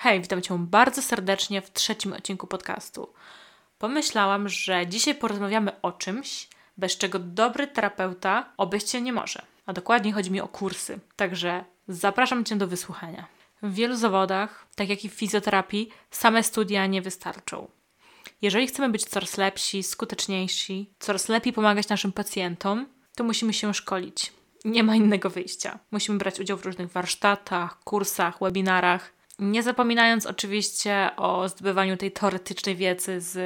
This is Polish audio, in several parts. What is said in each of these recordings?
Hej, witam Cię bardzo serdecznie w trzecim odcinku podcastu. Pomyślałam, że dzisiaj porozmawiamy o czymś, bez czego dobry terapeuta obejść się nie może. A dokładnie chodzi mi o kursy. Także zapraszam Cię do wysłuchania. W wielu zawodach, tak jak i w fizjoterapii, same studia nie wystarczą. Jeżeli chcemy być coraz lepsi, skuteczniejsi, coraz lepiej pomagać naszym pacjentom, to musimy się szkolić. Nie ma innego wyjścia. Musimy brać udział w różnych warsztatach, kursach, webinarach, nie zapominając oczywiście o zdobywaniu tej teoretycznej wiedzy z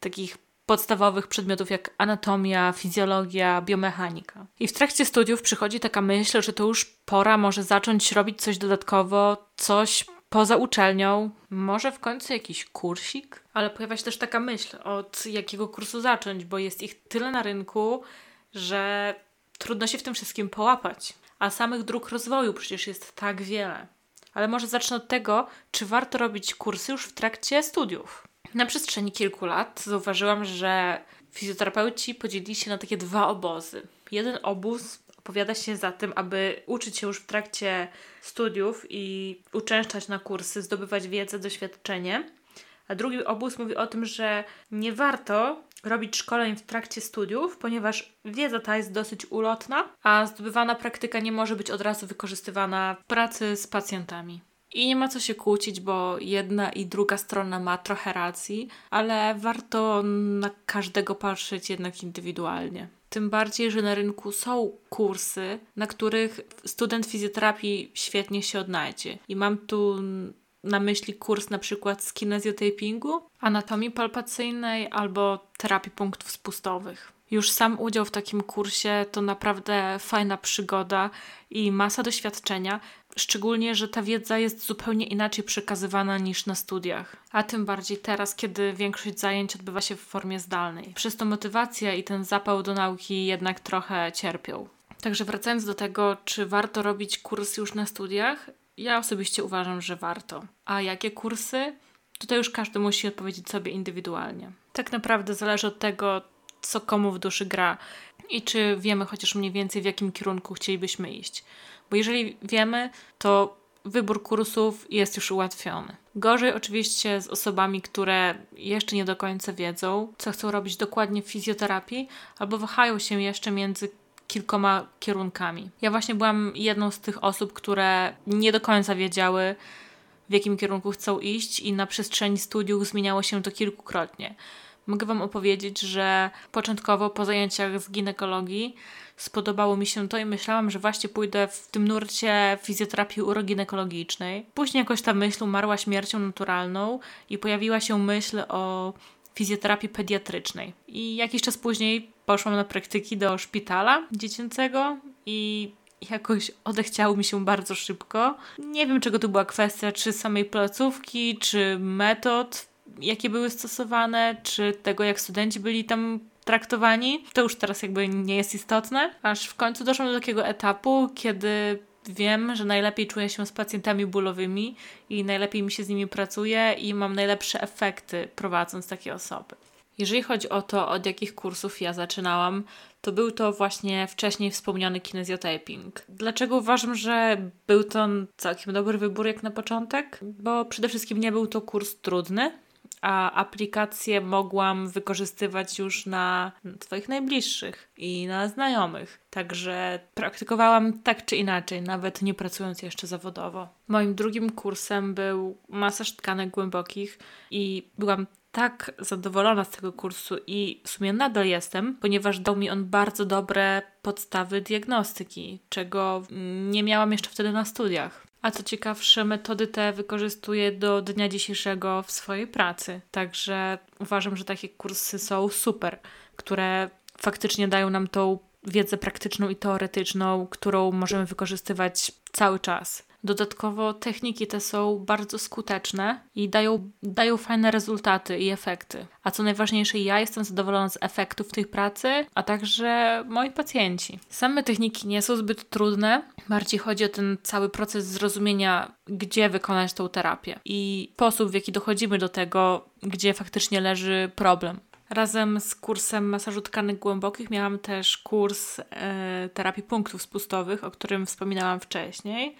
takich podstawowych przedmiotów jak anatomia, fizjologia, biomechanika. I w trakcie studiów przychodzi taka myśl, że to już pora może zacząć robić coś dodatkowo, coś poza uczelnią, może w końcu jakiś kursik? Ale pojawia się też taka myśl, od jakiego kursu zacząć, bo jest ich tyle na rynku, że trudno się w tym wszystkim połapać. A samych dróg rozwoju przecież jest tak wiele. Ale może zacznę od tego, czy warto robić kursy już w trakcie studiów. Na przestrzeni kilku lat zauważyłam, że fizjoterapeuci podzielili się na takie dwa obozy. Jeden obóz opowiada się za tym, aby uczyć się już w trakcie studiów i uczęszczać na kursy, zdobywać wiedzę, doświadczenie. A drugi obóz mówi o tym, że nie warto robić szkoleń w trakcie studiów, ponieważ wiedza ta jest dosyć ulotna, a zdobywana praktyka nie może być od razu wykorzystywana w pracy z pacjentami. I nie ma co się kłócić, bo jedna i druga strona ma trochę racji, ale warto na każdego patrzeć jednak indywidualnie. Tym bardziej, że na rynku są kursy, na których student fizjoterapii świetnie się odnajdzie. I mam tu na myśli kurs na przykład z kinezjotapingu, anatomii palpacyjnej albo terapii punktów spustowych. Już sam udział w takim kursie to naprawdę fajna przygoda i masa doświadczenia, szczególnie, że ta wiedza jest zupełnie inaczej przekazywana niż na studiach. A tym bardziej teraz, kiedy większość zajęć odbywa się w formie zdalnej. Przez to motywacja i ten zapał do nauki jednak trochę cierpią. Także wracając do tego, czy warto robić kurs już na studiach, ja osobiście uważam, że warto. A jakie kursy? Tutaj już każdy musi odpowiedzieć sobie indywidualnie. Tak naprawdę zależy od tego, co komu w duszy gra i czy wiemy chociaż mniej więcej, w jakim kierunku chcielibyśmy iść. Bo jeżeli wiemy, to wybór kursów jest już ułatwiony. Gorzej oczywiście z osobami, które jeszcze nie do końca wiedzą, co chcą robić dokładnie w fizjoterapii, albo wahają się jeszcze między kilkoma kierunkami. Ja właśnie byłam jedną z tych osób, które nie do końca wiedziały, w jakim kierunku chcą iść, i na przestrzeni studiów zmieniało się to kilkukrotnie. Mogę Wam opowiedzieć, że początkowo po zajęciach z ginekologii spodobało mi się to i myślałam, że właśnie pójdę w tym nurcie fizjoterapii uroginekologicznej. Później jakoś ta myśl umarła śmiercią naturalną i pojawiła się myśl o fizjoterapii pediatrycznej. I jakiś czas później poszłam na praktyki do szpitala dziecięcego i jakoś odechciało mi się bardzo szybko. Nie wiem, czego to była kwestia, czy samej placówki, czy metod, jakie były stosowane, czy tego, jak studenci byli tam traktowani. To już teraz jakby nie jest istotne. Aż w końcu doszłam do takiego etapu, kiedy wiem, że najlepiej czuję się z pacjentami bólowymi i najlepiej mi się z nimi pracuje i mam najlepsze efekty prowadząc takie osoby. Jeżeli chodzi o to, od jakich kursów ja zaczynałam, to był to właśnie wcześniej wspomniany kinesiotaping. Dlaczego uważam, że był to całkiem dobry wybór jak na początek? Bo przede wszystkim nie był to kurs trudny, a aplikacje mogłam wykorzystywać już na Twoich najbliższych i na znajomych. Także praktykowałam tak czy inaczej, nawet nie pracując jeszcze zawodowo. Moim drugim kursem był masaż tkanek głębokich i byłam tak zadowolona z tego kursu i w sumie nadal jestem, ponieważ dał mi on bardzo dobre podstawy diagnostyki, czego nie miałam jeszcze wtedy na studiach. A co ciekawsze, metody te wykorzystuję do dnia dzisiejszego w swojej pracy. Także uważam, że takie kursy są super, które faktycznie dają nam tą wiedzę praktyczną i teoretyczną, którą możemy wykorzystywać cały czas. Dodatkowo techniki te są bardzo skuteczne i dają, dają fajne rezultaty i efekty. A co najważniejsze, ja jestem zadowolona z efektów tej pracy, a także moi pacjenci. Same techniki nie są zbyt trudne, bardziej chodzi o ten cały proces zrozumienia, gdzie wykonać tą terapię i sposób, w jaki dochodzimy do tego, gdzie faktycznie leży problem. Razem z kursem masażu tkanek głębokich miałam też kurs e, terapii punktów spustowych, o którym wspominałam wcześniej.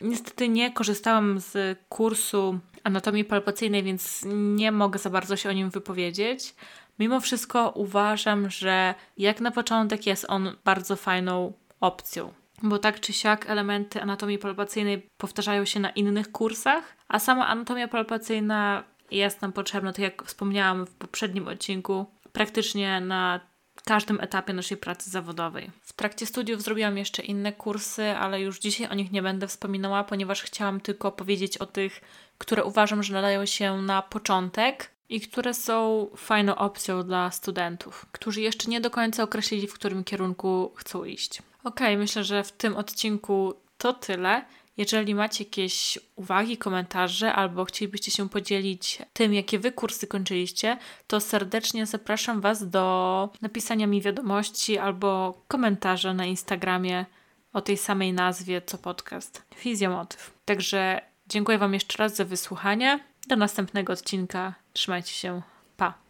Niestety nie korzystałam z kursu anatomii palpacyjnej, więc nie mogę za bardzo się o nim wypowiedzieć. Mimo wszystko uważam, że jak na początek jest on bardzo fajną opcją bo tak czy siak elementy anatomii palpacyjnej powtarzają się na innych kursach, a sama anatomia palpacyjna jest nam potrzebna, tak jak wspomniałam w poprzednim odcinku, praktycznie na każdym etapie naszej pracy zawodowej. W trakcie studiów zrobiłam jeszcze inne kursy, ale już dzisiaj o nich nie będę wspominała, ponieważ chciałam tylko powiedzieć o tych, które uważam, że nadają się na początek i które są fajną opcją dla studentów, którzy jeszcze nie do końca określili, w którym kierunku chcą iść. Ok, myślę, że w tym odcinku to tyle. Jeżeli macie jakieś uwagi, komentarze albo chcielibyście się podzielić tym, jakie wy kursy kończyliście, to serdecznie zapraszam Was do napisania mi wiadomości albo komentarza na Instagramie o tej samej nazwie co podcast Fizjomotyw. Także dziękuję Wam jeszcze raz za wysłuchanie. Do następnego odcinka. Trzymajcie się. Pa.